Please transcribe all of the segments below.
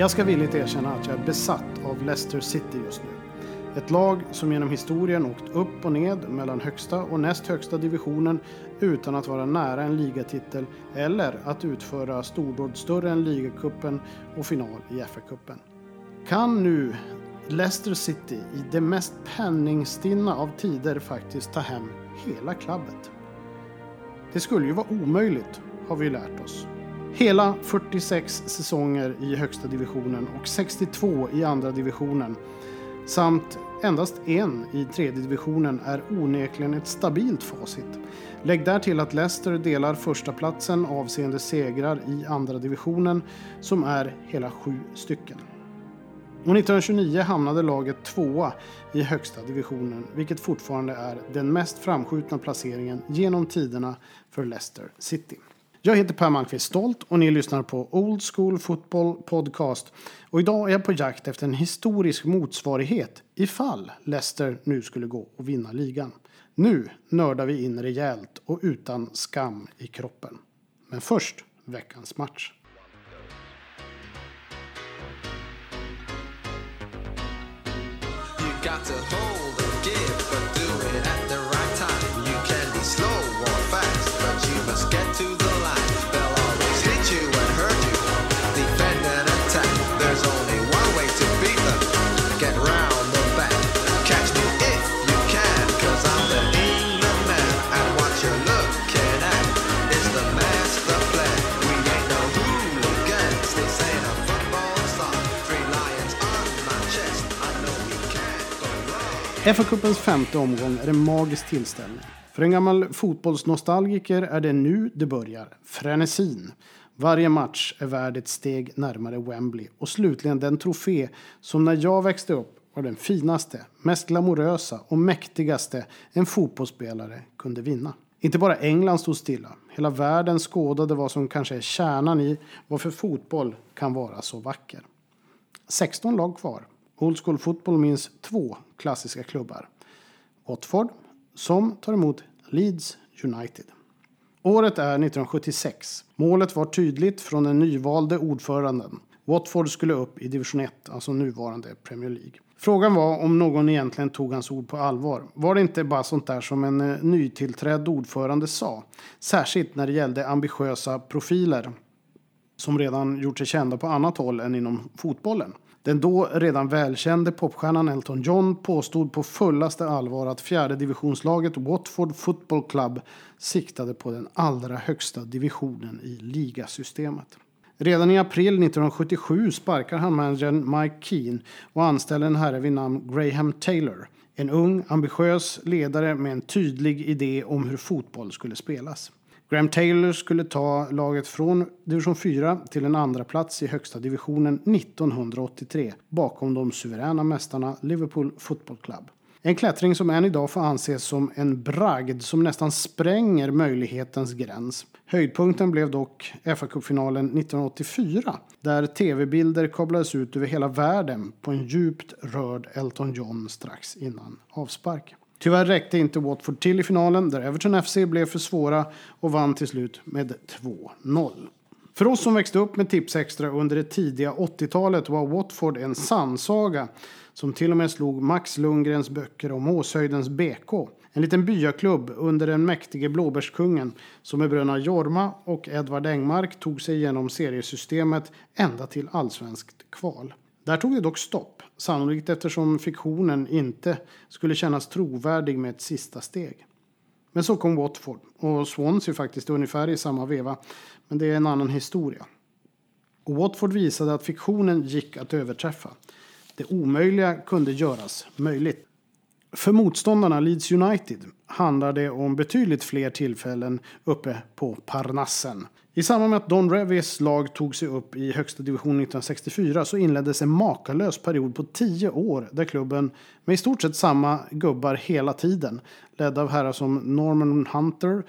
Jag ska villigt erkänna att jag är besatt av Leicester City just nu. Ett lag som genom historien åkt upp och ned mellan högsta och näst högsta divisionen utan att vara nära en ligatitel eller att utföra stordåd större än ligacupen och final i FA-cupen. Kan nu Leicester City i det mest penningstinna av tider faktiskt ta hem hela klabbet? Det skulle ju vara omöjligt, har vi lärt oss. Hela 46 säsonger i högsta divisionen och 62 i andra divisionen samt endast en i tredje divisionen är onekligen ett stabilt facit. Lägg där till att Leicester delar första platsen avseende segrar i andra divisionen som är hela sju stycken. Och 1929 hamnade laget tvåa i högsta divisionen, vilket fortfarande är den mest framskjutna placeringen genom tiderna för Leicester City. Jag heter Per Malmqvist Stolt och ni lyssnar på Old School Football Podcast. Och idag är jag på jakt efter en historisk motsvarighet ifall Leicester nu skulle gå och vinna ligan. Nu nördar vi in rejält och utan skam i kroppen. Men först veckans match. You got to hold FA-cupens femte omgång är en magisk tillställning. För en gammal fotbollsnostalgiker är det nu det börjar. Frenesin. Varje match är värd ett steg närmare Wembley. Och slutligen den trofé som när jag växte upp var den finaste, mest glamorösa och mäktigaste en fotbollsspelare kunde vinna. Inte bara England stod stilla. Hela världen skådade vad som kanske är kärnan i varför fotboll kan vara så vacker. 16 lag kvar. Old School Football minns två klassiska klubbar. Watford, som tar emot Leeds United. Året är 1976. Målet var tydligt från den nyvalde ordföranden. Watford skulle upp i division 1, alltså nuvarande Premier League. Frågan var om någon egentligen tog hans ord på allvar. Var det inte bara sånt där som en eh, nytillträdd ordförande sa? Särskilt när det gällde ambitiösa profiler som redan gjort sig kända på annat håll än inom fotbollen. Den då redan välkände popstjärnan Elton John påstod på fullaste allvar att fjärde divisionslaget Watford Football Club siktade på den allra högsta divisionen i ligasystemet. Redan i april 1977 sparkar han managern Mike Keane och anställer en herre vid namn Graham Taylor. En ung, ambitiös ledare med en tydlig idé om hur fotboll skulle spelas. Graham Taylor skulle ta laget från division 4 till en andra plats i högsta divisionen 1983 bakom de suveräna mästarna Liverpool Football Club. En klättring som än idag får anses som en bragd som nästan spränger möjlighetens gräns. Höjdpunkten blev dock FA-cupfinalen 1984 där tv-bilder kablades ut över hela världen på en djupt rörd Elton John strax innan avspark. Tyvärr räckte inte Watford till i finalen där Everton FC blev för svåra och vann till slut med 2-0. För oss som växte upp med Tipsextra under det tidiga 80-talet var Watford en sannsaga som till och med slog Max Lundgrens böcker om Åshöjdens BK. En liten byaklubb under den mäktige blåbärskungen som med bröderna Jorma och Edvard Engmark tog sig igenom seriesystemet ända till allsvenskt kval. Där tog det dock stopp, sannolikt eftersom fiktionen inte skulle kännas trovärdig med ett sista steg. Men så kom Watford och Swansea faktiskt ungefär i samma veva, men det är en annan historia. Och Watford visade att fiktionen gick att överträffa. Det omöjliga kunde göras möjligt. För motståndarna Leeds United handlar det om betydligt fler tillfällen uppe på Parnassen. I samband med att Don Revis lag tog sig upp i högsta division 1964 så inleddes en makalös period på tio år där klubben med i stort sett samma gubbar hela tiden, ledd av herrar som Norman Hunter,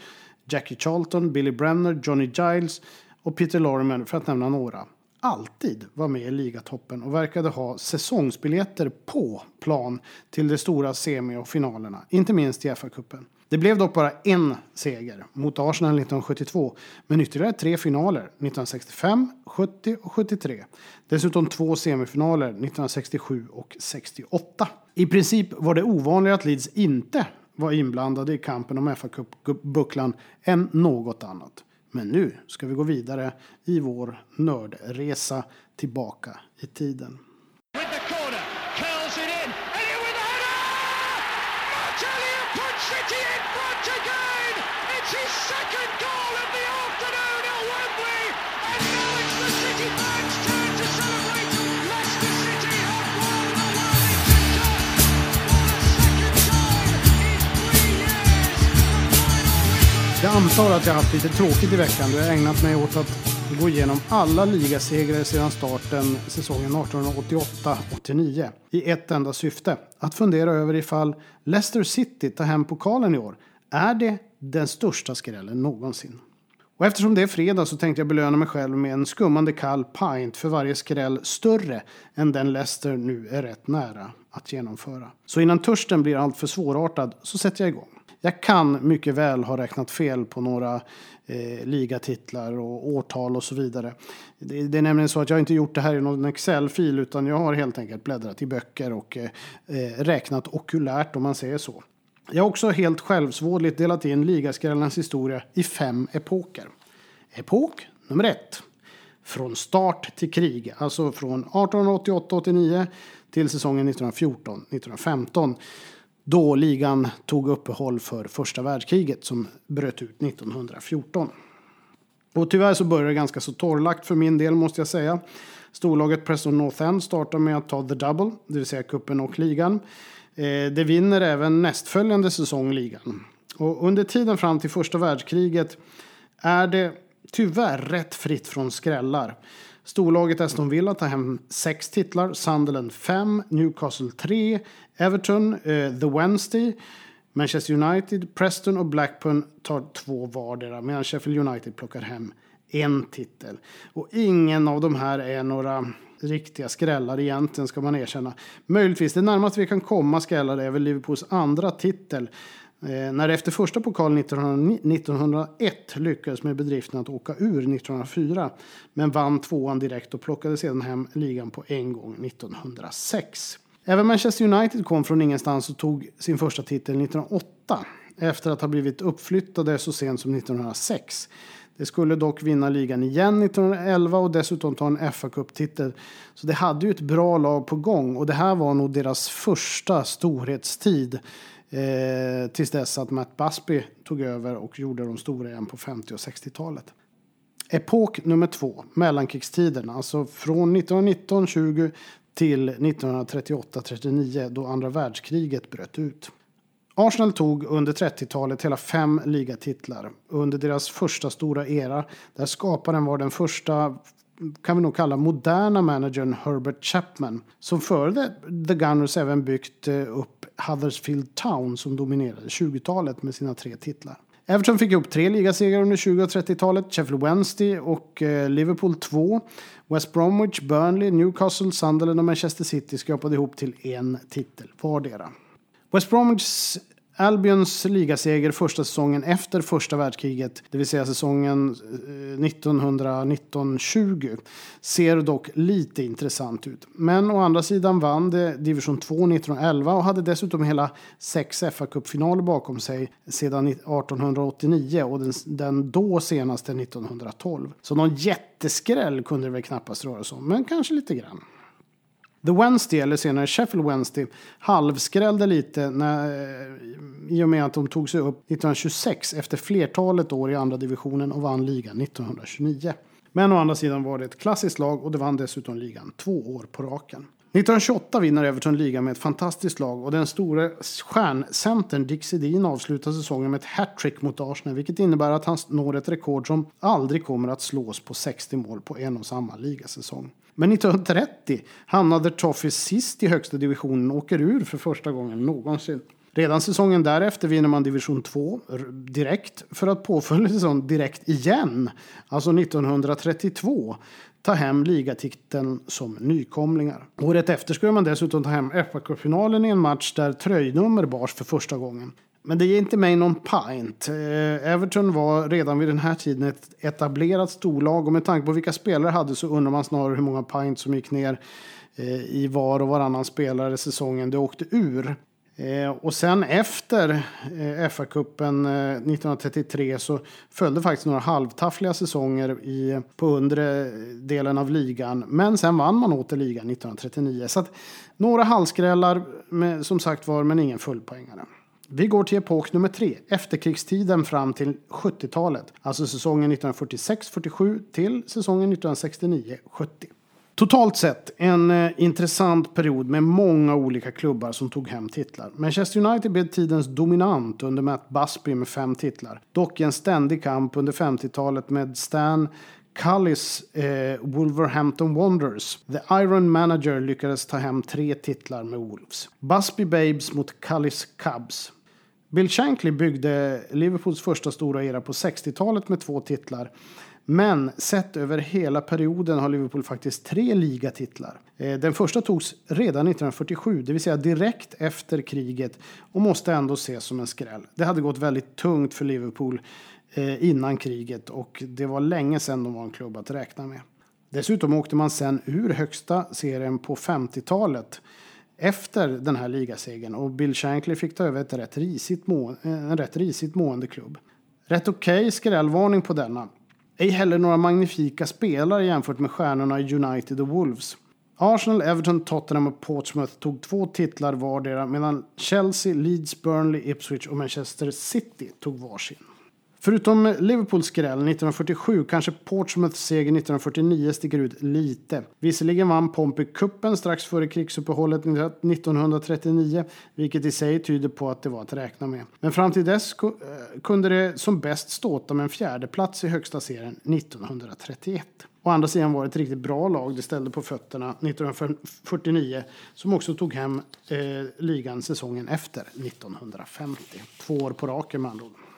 Jackie Charlton, Billy Brenner, Johnny Giles och Peter Lorimer för att nämna några. alltid var med i ligatoppen och verkade ha säsongsbiljetter på plan till de stora semi och finalerna, inte minst i FA-cupen. Det blev dock bara en seger mot Arsenal 1972, men ytterligare tre finaler 1965, 70 och 73. Dessutom två semifinaler 1967 och 68. I princip var det ovanligare att Leeds inte var inblandade i kampen om FA-bucklan än något annat. Men nu ska vi gå vidare i vår nördresa tillbaka i tiden. Jag antar att jag haft lite tråkigt i veckan då jag ägnat mig åt att gå igenom alla ligasegrar sedan starten säsongen 1888-89 i ett enda syfte. Att fundera över ifall Leicester City tar hem pokalen i år. Är det den största skrällen någonsin? Och eftersom det är fredag så tänkte jag belöna mig själv med en skummande kall pint för varje skräll större än den Leicester nu är rätt nära att genomföra. Så innan törsten blir alltför svårartad så sätter jag igång. Jag kan mycket väl ha räknat fel på några eh, ligatitlar och årtal och så vidare. Det, det är nämligen så att jag inte gjort det här i någon Excel-fil utan jag har helt enkelt bläddrat i böcker och eh, eh, räknat okulärt om man säger så. Jag har också helt självsvådligt delat in ligaskrällarnas historia i fem epoker. Epok nummer ett. Från start till krig, alltså från 1888-89 till säsongen 1914-1915. Då ligan tog uppehåll för första världskriget som bröt ut 1914. Och tyvärr så började det ganska så torrlagt för min del måste jag säga. Storlaget Preston North End startar med att ta the double, det vill säga kuppen och ligan. Eh, det vinner även nästföljande säsong ligan. Och under tiden fram till första världskriget är det tyvärr rätt fritt från skrällar. Storlaget Aston Villa tar hem sex titlar, Sunderland 5, Newcastle 3, Everton, eh, The Wednesday, Manchester United, Preston och Blackburn tar två vardera medan Sheffield United plockar hem en titel. Och ingen av de här är några riktiga skrällar egentligen ska man erkänna. Möjligtvis det närmaste vi kan komma skrällar är väl Liverpools andra titel. Eh, när det efter första pokalen 1901 lyckades med bedriften att åka ur 1904 men vann tvåan direkt och plockade sedan hem ligan på en gång 1906. Även Manchester United kom från ingenstans och tog sin första titel 1908 efter att ha blivit uppflyttade så sent som 1906. Det skulle dock vinna ligan igen 1911 och dessutom ta en FA-cuptitel. Så det hade ju ett bra lag på gång och det här var nog deras första storhetstid. Eh, tills dess att Matt Busby tog över och gjorde de stora igen på 50 och 60-talet. Epok nummer två, mellankrigstiden, alltså från 1919-20 till 1938-39 då andra världskriget bröt ut. Arsenal tog under 30-talet hela fem ligatitlar under deras första stora era där skaparen var den första kan vi nog kalla moderna managern Herbert Chapman som före The Gunners även byggt eh, upp Huddersfield Town som dominerade 20-talet med sina tre titlar. Everton fick ihop tre ligasegrar under 20 och 30-talet. Sheffield Wednesday och eh, Liverpool 2. West Bromwich, Burnley, Newcastle, Sunderland och Manchester City skrapade ihop till en titel vardera. West Bromwich Albions ligaseger första säsongen efter första världskriget, det vill säga säsongen eh, 1919-20, ser dock lite intressant ut. Men å andra sidan vann det division 2 1911 och hade dessutom hela sex FA-cupfinaler bakom sig sedan 1889 och den, den då senaste 1912. Så någon jätteskräll kunde det väl knappast röra sig om, men kanske lite grann. The Wednesday, eller senare Sheffield Wednesday, halvskrällde lite när, eh, i och med att de tog sig upp 1926 efter flertalet år i andra divisionen och vann ligan 1929. Men å andra sidan var det ett klassiskt lag och det vann dessutom ligan två år på raken. 1928 vinner Everton ligan med ett fantastiskt lag och den store stjärncentern Dick Sedin avslutar säsongen med ett hattrick mot Arsenal vilket innebär att han når ett rekord som aldrig kommer att slås på 60 mål på en och samma ligasäsong. Men 1930 hamnade Toffees sist i högsta divisionen och åker ur för första gången någonsin. Redan säsongen därefter vinner man division 2 direkt för att påföljande säsong direkt igen, alltså 1932, ta hem ligatiteln som nykomlingar. Året efter skulle man dessutom ta hem FA-cupfinalen i en match där tröjnummer bars för första gången. Men det ger inte mig någon pint. Eh, Everton var redan vid den här tiden ett etablerat storlag och med tanke på vilka spelare hade så undrar man snarare hur många pint som gick ner eh, i var och varannan spelare säsongen det åkte ur. Eh, och sen efter eh, FA-cupen eh, 1933 så följde faktiskt några halvtaffliga säsonger i, på undre delen av ligan. Men sen vann man åter ligan 1939. Så att några halskrällar med, som sagt var, men ingen fullpoängare. Vi går till epok nummer tre, efterkrigstiden fram till 70-talet. Alltså säsongen 1946-47 till säsongen 1969-70. Totalt sett en eh, intressant period med många olika klubbar som tog hem titlar. Manchester United blev tidens dominant under Matt Busby med fem titlar. Dock i en ständig kamp under 50-talet med Stan Cullis eh, Wolverhampton Wanderers. The Iron Manager lyckades ta hem tre titlar med Wolves. Busby Babes mot Cullis Cubs. Bill Shankly byggde Liverpools första stora era på 60-talet med två titlar. Men sett över hela perioden har Liverpool faktiskt tre ligatitlar. Eh, den första togs redan 1947, det vill säga direkt efter kriget och måste ändå ses som en skräll. Det hade gått väldigt tungt för Liverpool eh, innan kriget och det var länge sedan de var en klubb att räkna med. Dessutom åkte man sen ur högsta serien på 50-talet efter den här ligasegern och Bill Shankly fick ta över ett rätt risigt må, eh, en rätt risigt mående klubb. Rätt okej skrällvarning på denna. Ej heller några magnifika spelare jämfört med stjärnorna i United och Wolves. Arsenal, Everton, Tottenham och Portsmouth tog två titlar vardera medan Chelsea, Leeds, Burnley, Ipswich och Manchester City tog varsin. Förutom Liverpools skräll 1947 kanske Portsmouths seger 1949 sticker ut lite. Visserligen vann Pompey kuppen strax före krigsuppehållet 1939, vilket i sig tyder på att det var att räkna med. Men fram till dess eh, kunde det som bäst ståta med en fjärde plats i högsta serien 1931. Å andra sidan var det ett riktigt bra lag det ställde på fötterna 1949 som också tog hem eh, ligan säsongen efter 1950. Två år på raken med andra ord.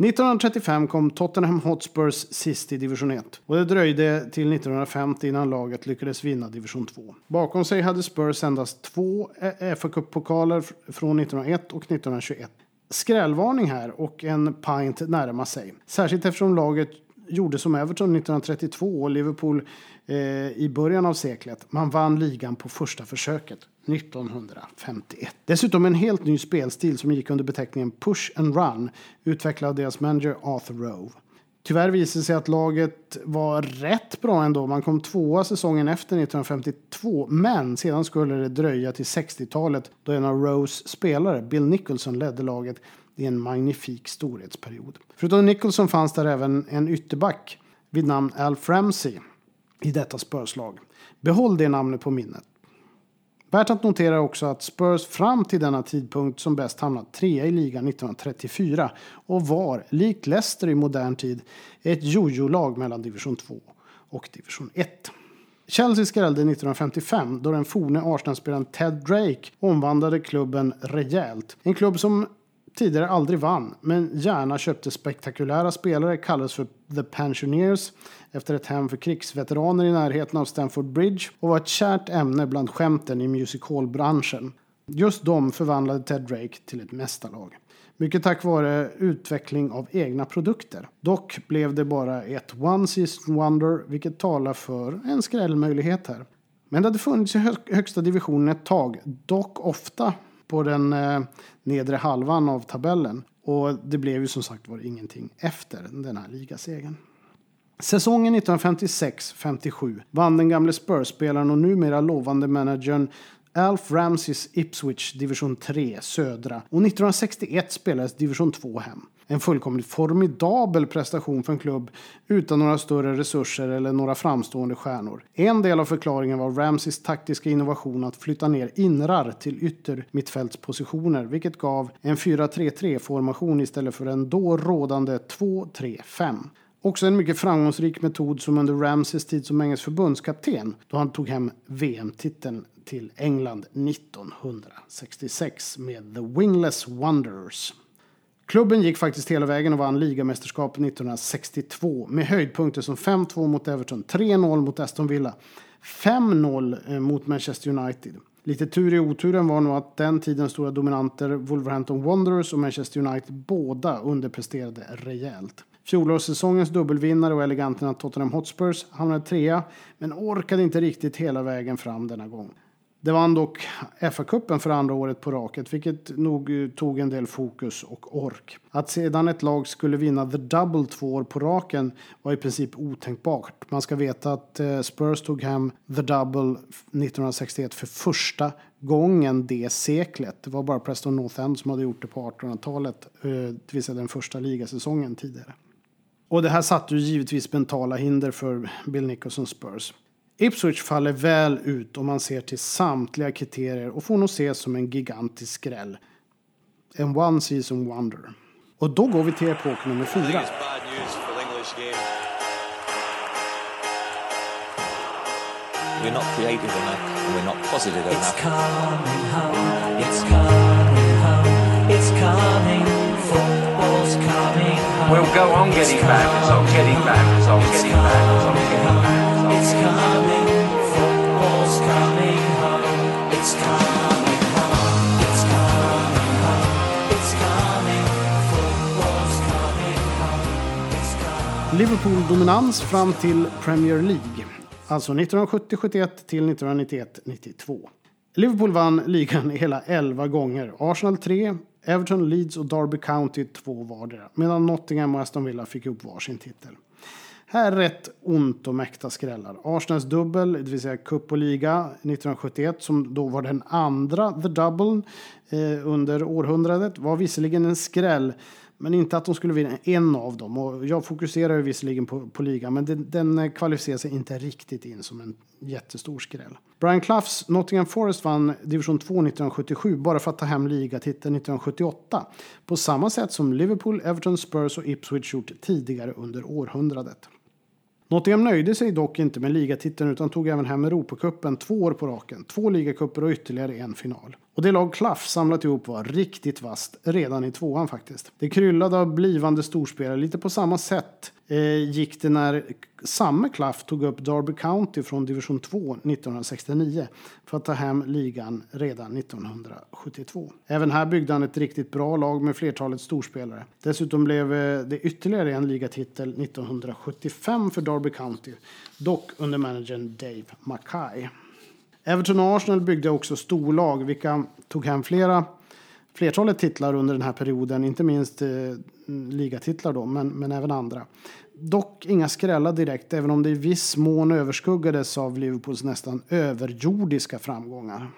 1935 kom Tottenham Hotspurs sist i division 1 och det dröjde till 1950 innan laget lyckades vinna division 2. Bakom sig hade Spurs endast två eh, eh, fa Cup-pokaler från 1901 och 1921. Skrällvarning här och en pint närma sig. Särskilt eftersom laget gjorde som Everton 1932 och Liverpool eh, i början av seklet. Man vann ligan på första försöket 1951. Dessutom en helt ny spelstil som gick under beteckningen Push and Run utvecklad av deras manager Arthur Rowe. Tyvärr visade det sig att laget var rätt bra ändå. Man kom tvåa säsongen efter 1952 men sedan skulle det dröja till 60-talet då en av Rowes spelare, Bill Nicholson, ledde laget i en magnifik storhetsperiod. Förutom Nicholson fanns där även en ytterback vid namn Alf Ramsey i detta Spurs-lag. Behåll det namnet på minnet. Värt att notera också att Spurs fram till denna tidpunkt som bäst hamnat trea i ligan 1934 och var, likt Leicester i modern tid, ett jojo-lag mellan division 2 och division 1. Chelsea skrällde 1955 då den forne Arsenal-spelaren Ted Drake omvandlade klubben rejält. En klubb som tidigare aldrig vann, men gärna köpte spektakulära spelare, kallades för The Pensioners efter ett hem för krigsveteraner i närheten av Stamford Bridge och var ett kärt ämne bland skämten i music hall-branschen. Just de förvandlade Ted Drake till ett mästarlag. Mycket tack vare utveckling av egna produkter. Dock blev det bara ett one season wonder, vilket talar för en skrällmöjlighet här. Men det hade funnits i högsta divisionen ett tag, dock ofta på den eh, nedre halvan av tabellen. Och det blev ju som sagt var ingenting efter den här ligasegern. Säsongen 1956-57 vann den gamle Spurs-spelaren och numera lovande managern Alf Ramseys Ipswich division 3 södra och 1961 spelades division 2 hem. En fullkomligt formidabel prestation för en klubb utan några större resurser eller några framstående stjärnor. En del av förklaringen var Ramseys taktiska innovation att flytta ner inrar till yttermittfältspositioner vilket gav en 4-3-3 formation istället för en då rådande 2-3-5. Också en mycket framgångsrik metod som under Ramses tid som engelsk förbundskapten då han tog hem VM-titeln till England 1966 med The Wingless Wonders. Klubben gick faktiskt hela vägen och vann ligamästerskapet 1962 med höjdpunkter som 5-2 mot Everton, 3-0 mot Aston Villa, 5-0 eh, mot Manchester United. Lite tur i oturen var nog att den tidens stora dominanter Wolverhampton Wanderers och Manchester United båda underpresterade rejält. Fjolårssäsongens dubbelvinnare och eleganterna Tottenham Hotspurs hamnade trea men orkade inte riktigt hela vägen fram denna gång. Det vann dock FA-cupen för andra året på raket, vilket nog eh, tog en del fokus och ork. Att sedan ett lag skulle vinna the double två år på raken var i princip otänkbart. Man ska veta att eh, Spurs tog hem the double 1961 för första gången det seklet. Det var bara Preston North End som hade gjort det på 1800-talet, eh, det vill säga den första ligasäsongen tidigare. Och det här satte ju givetvis mentala hinder för Bill Nicholson Spurs. Ipswich faller väl ut om man ser till samtliga kriterier och får nog ses som en gigantisk skräll. En one season wonder. Och då går vi till epok nummer fyra. It's. We're not creative enough, and we're not positive It's enough. coming home, it's coming home, it's coming, football's coming home. We'll go on It's getting back, it's on getting back, it's coming, getting back, it's Liverpool-dominans fram till Premier League. Alltså 1970-71 till 1991-92. Liverpool vann ligan hela 11 gånger. Arsenal 3, Everton, Leeds och Derby County 2 vardera. Medan Nottingham och Aston Villa fick ihop varsin titel. Här är rätt ont och mäkta skrällar. Arsenals dubbel, det vill säga cup och liga 1971, som då var den andra the double eh, under århundradet, var visserligen en skräll. Men inte att de skulle vinna en av dem. Och jag fokuserar ju visserligen på, på ligan, men den, den eh, kvalificerar sig inte riktigt in som en jättestor skräll. Brian Cloughs Nottingham Forest vann division 2 1977 bara för att ta hem ligatiteln 1978. På samma sätt som Liverpool, Everton, Spurs och Ipswich gjort tidigare under århundradet. Nottingham nöjde sig dock inte med ligatiteln utan tog även hem Europacupen två år på raken, två ligacuper och ytterligare en final. Och det lag Klaff samlat ihop var riktigt vast redan i tvåan faktiskt. Det kryllade av blivande storspelare, lite på samma sätt eh, gick det när samme Klaff tog upp Derby County från division 2 1969 för att ta hem ligan redan 1972. Även här byggde han ett riktigt bra lag med flertalet storspelare. Dessutom blev eh, det ytterligare en ligatitel 1975 för Derby County, dock under managern Dave Mackay. Everton och Arsenal byggde också storlag, vilka tog hem flera flertalet titlar under den här perioden, inte minst eh, ligatitlar då, men, men även andra. Dock inga skrällar direkt, även om det i viss mån överskuggades av Liverpools nästan överjordiska framgångar.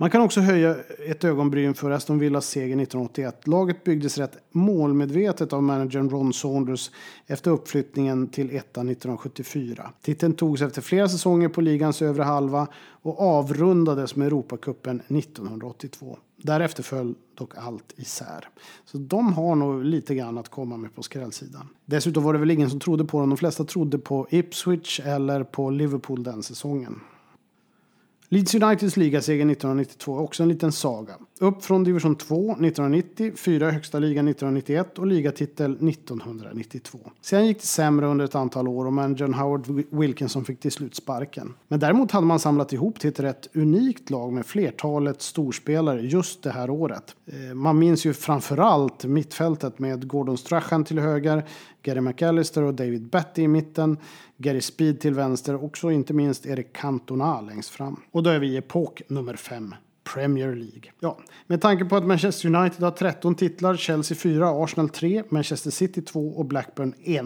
Man kan också höja ett ögonbryn för Aston Villas seger 1981. Laget byggdes rätt målmedvetet av managern Ron Saunders efter uppflyttningen till ettan 1974. Titeln togs efter flera säsonger på ligans övre halva och avrundades med Europacupen 1982. Därefter föll dock allt isär. Så de har nog lite grann att komma med på skrällsidan. Dessutom var det väl ingen som trodde på dem. De flesta trodde på Ipswich eller på Liverpool den säsongen. Leeds Uniteds ligaseger 1992 är också en liten saga. Upp från division 2 1990, fyra i högsta ligan 1991 och ligatitel 1992. Sen gick det sämre under ett antal år och managern Howard Wilkinson fick till slut sparken. Men däremot hade man samlat ihop till ett rätt unikt lag med flertalet storspelare just det här året. Eh, man minns ju framförallt mittfältet med Gordon Strachan till höger, Gary McAllister och David Batty i mitten, Gary Speed till vänster och så inte minst Erik Cantona längst fram. Och då är vi i epok nummer fem. Premier League. Ja, med tanke på att Manchester United har 13 titlar, Chelsea 4, Arsenal 3, Manchester City 2 och Blackburn 1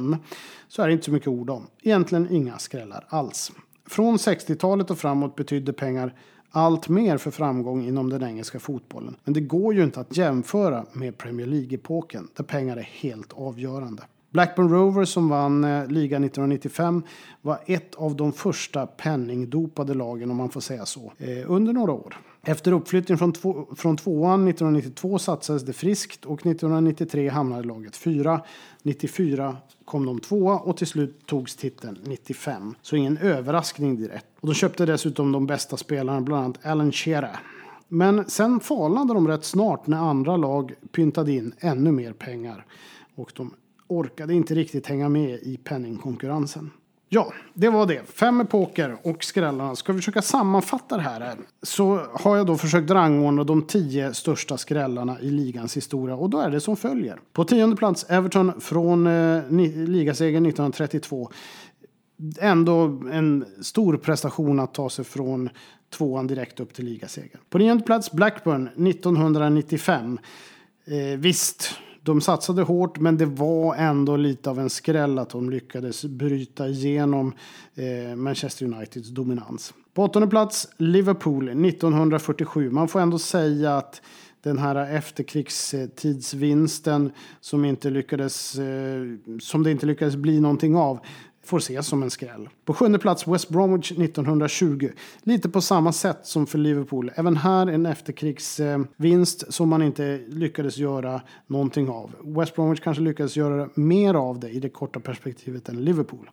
så är det inte så mycket ord om. Egentligen inga skrällar alls. Från 60-talet och framåt betydde pengar allt mer för framgång inom den engelska fotbollen. Men det går ju inte att jämföra med Premier League-epoken där pengar är helt avgörande. Blackburn Rovers som vann eh, ligan 1995 var ett av de första penningdopade lagen om man får säga så, eh, under några år. Efter uppflyttning från, två, från tvåan 1992 satsades det friskt och 1993 hamnade laget fyra. 94 kom de tvåa och till slut togs titeln 95. Så ingen överraskning direkt. Och de köpte dessutom de bästa spelarna, bland annat Alan Shearer. Men sen falnade de rätt snart när andra lag pyntade in ännu mer pengar. Och de orkade inte riktigt hänga med i penningkonkurrensen. Ja, det var det. Fem epoker och skrällarna. Ska vi försöka sammanfatta det här? Så har jag då försökt rangordna de tio största skrällarna i ligans historia. Och då är det som följer. På tionde plats Everton från eh, ligasegern 1932. Ändå en stor prestation att ta sig från tvåan direkt upp till ligasegern. På nionde plats Blackburn 1995. Eh, visst, de satsade hårt men det var ändå lite av en skräll att de lyckades bryta igenom eh, Manchester Uniteds dominans. På åttonde plats Liverpool 1947. Man får ändå säga att den här efterkrigstidsvinsten som, inte lyckades, eh, som det inte lyckades bli någonting av får ses som en skräll. På sjunde plats West Bromwich 1920. Lite på samma sätt som för Liverpool. Även här en efterkrigsvinst som man inte lyckades göra någonting av. West Bromwich kanske lyckades göra mer av det i det korta perspektivet än Liverpool.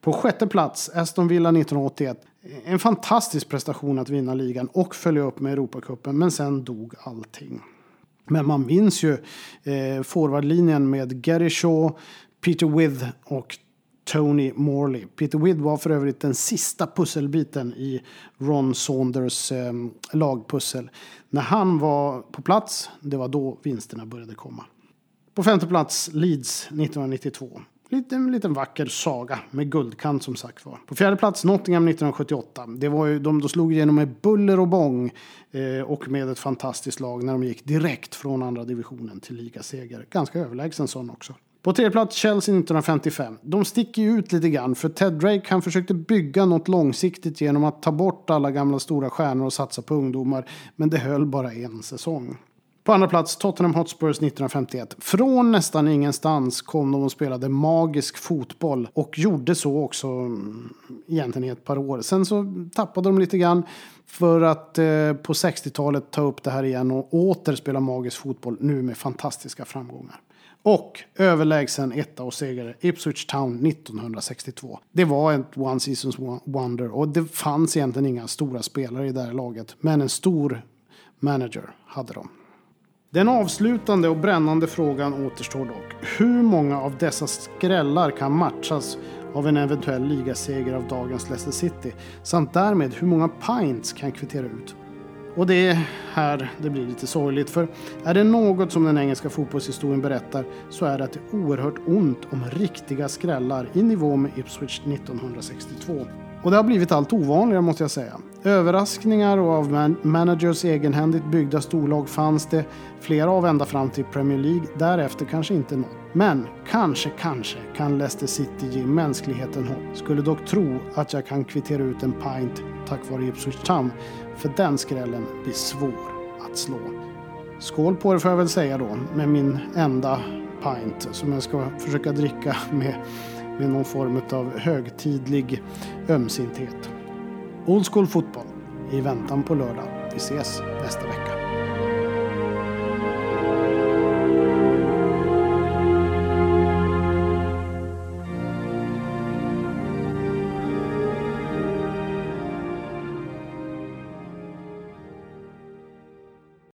På sjätte plats Aston Villa 1981. En fantastisk prestation att vinna ligan och följa upp med Europacupen. Men sen dog allting. Men man minns ju eh, forwardlinjen med Gary Shaw, Peter With och Tony Morley. Peter Widd var för övrigt den sista pusselbiten i Ron Saunders eh, lagpussel. När han var på plats, det var då vinsterna började komma. På femte plats Leeds 1992. Lite, en liten vacker saga med guldkant som sagt var. På fjärde plats Nottingham 1978. Det var ju, de, de slog igenom med buller och bång eh, och med ett fantastiskt lag när de gick direkt från andra divisionen till ligaseger. Ganska överlägsen sån också. På tredje plats Chelsea 1955. De sticker ju ut lite grann för Ted Drake han försökte bygga något långsiktigt genom att ta bort alla gamla stora stjärnor och satsa på ungdomar. Men det höll bara en säsong. På andra plats Tottenham Hotspurs 1951. Från nästan ingenstans kom de och spelade magisk fotboll och gjorde så också mm, egentligen i ett par år. Sen så tappade de lite grann för att eh, på 60-talet ta upp det här igen och åter spela magisk fotboll nu med fantastiska framgångar. Och överlägsen etta och segrare Ipswich Town 1962. Det var ett one seasons wonder och det fanns egentligen inga stora spelare i det här laget. Men en stor manager hade de. Den avslutande och brännande frågan återstår dock. Hur många av dessa skrällar kan matchas av en eventuell ligaseger av dagens Leicester City? Samt därmed hur många pints kan kvittera ut? Och det är här det blir lite sorgligt. För är det något som den engelska fotbollshistorien berättar så är det att det är oerhört ont om riktiga skrällar i nivå med Ipswich 1962. Och det har blivit allt ovanligare måste jag säga. Överraskningar och av man- managers egenhändigt byggda storlag fanns det. Flera av ända fram till Premier League. Därefter kanske inte något. Men kanske, kanske kan Leicester City ge mänskligheten hopp. Skulle dock tro att jag kan kvittera ut en pint tack vare Ipswich Town. För den skrällen blir svår att slå. Skål på det får jag väl säga då med min enda pint som jag ska försöka dricka med, med någon form av högtidlig ömsinthet. Old School Fotboll i väntan på lördag. Vi ses nästa vecka.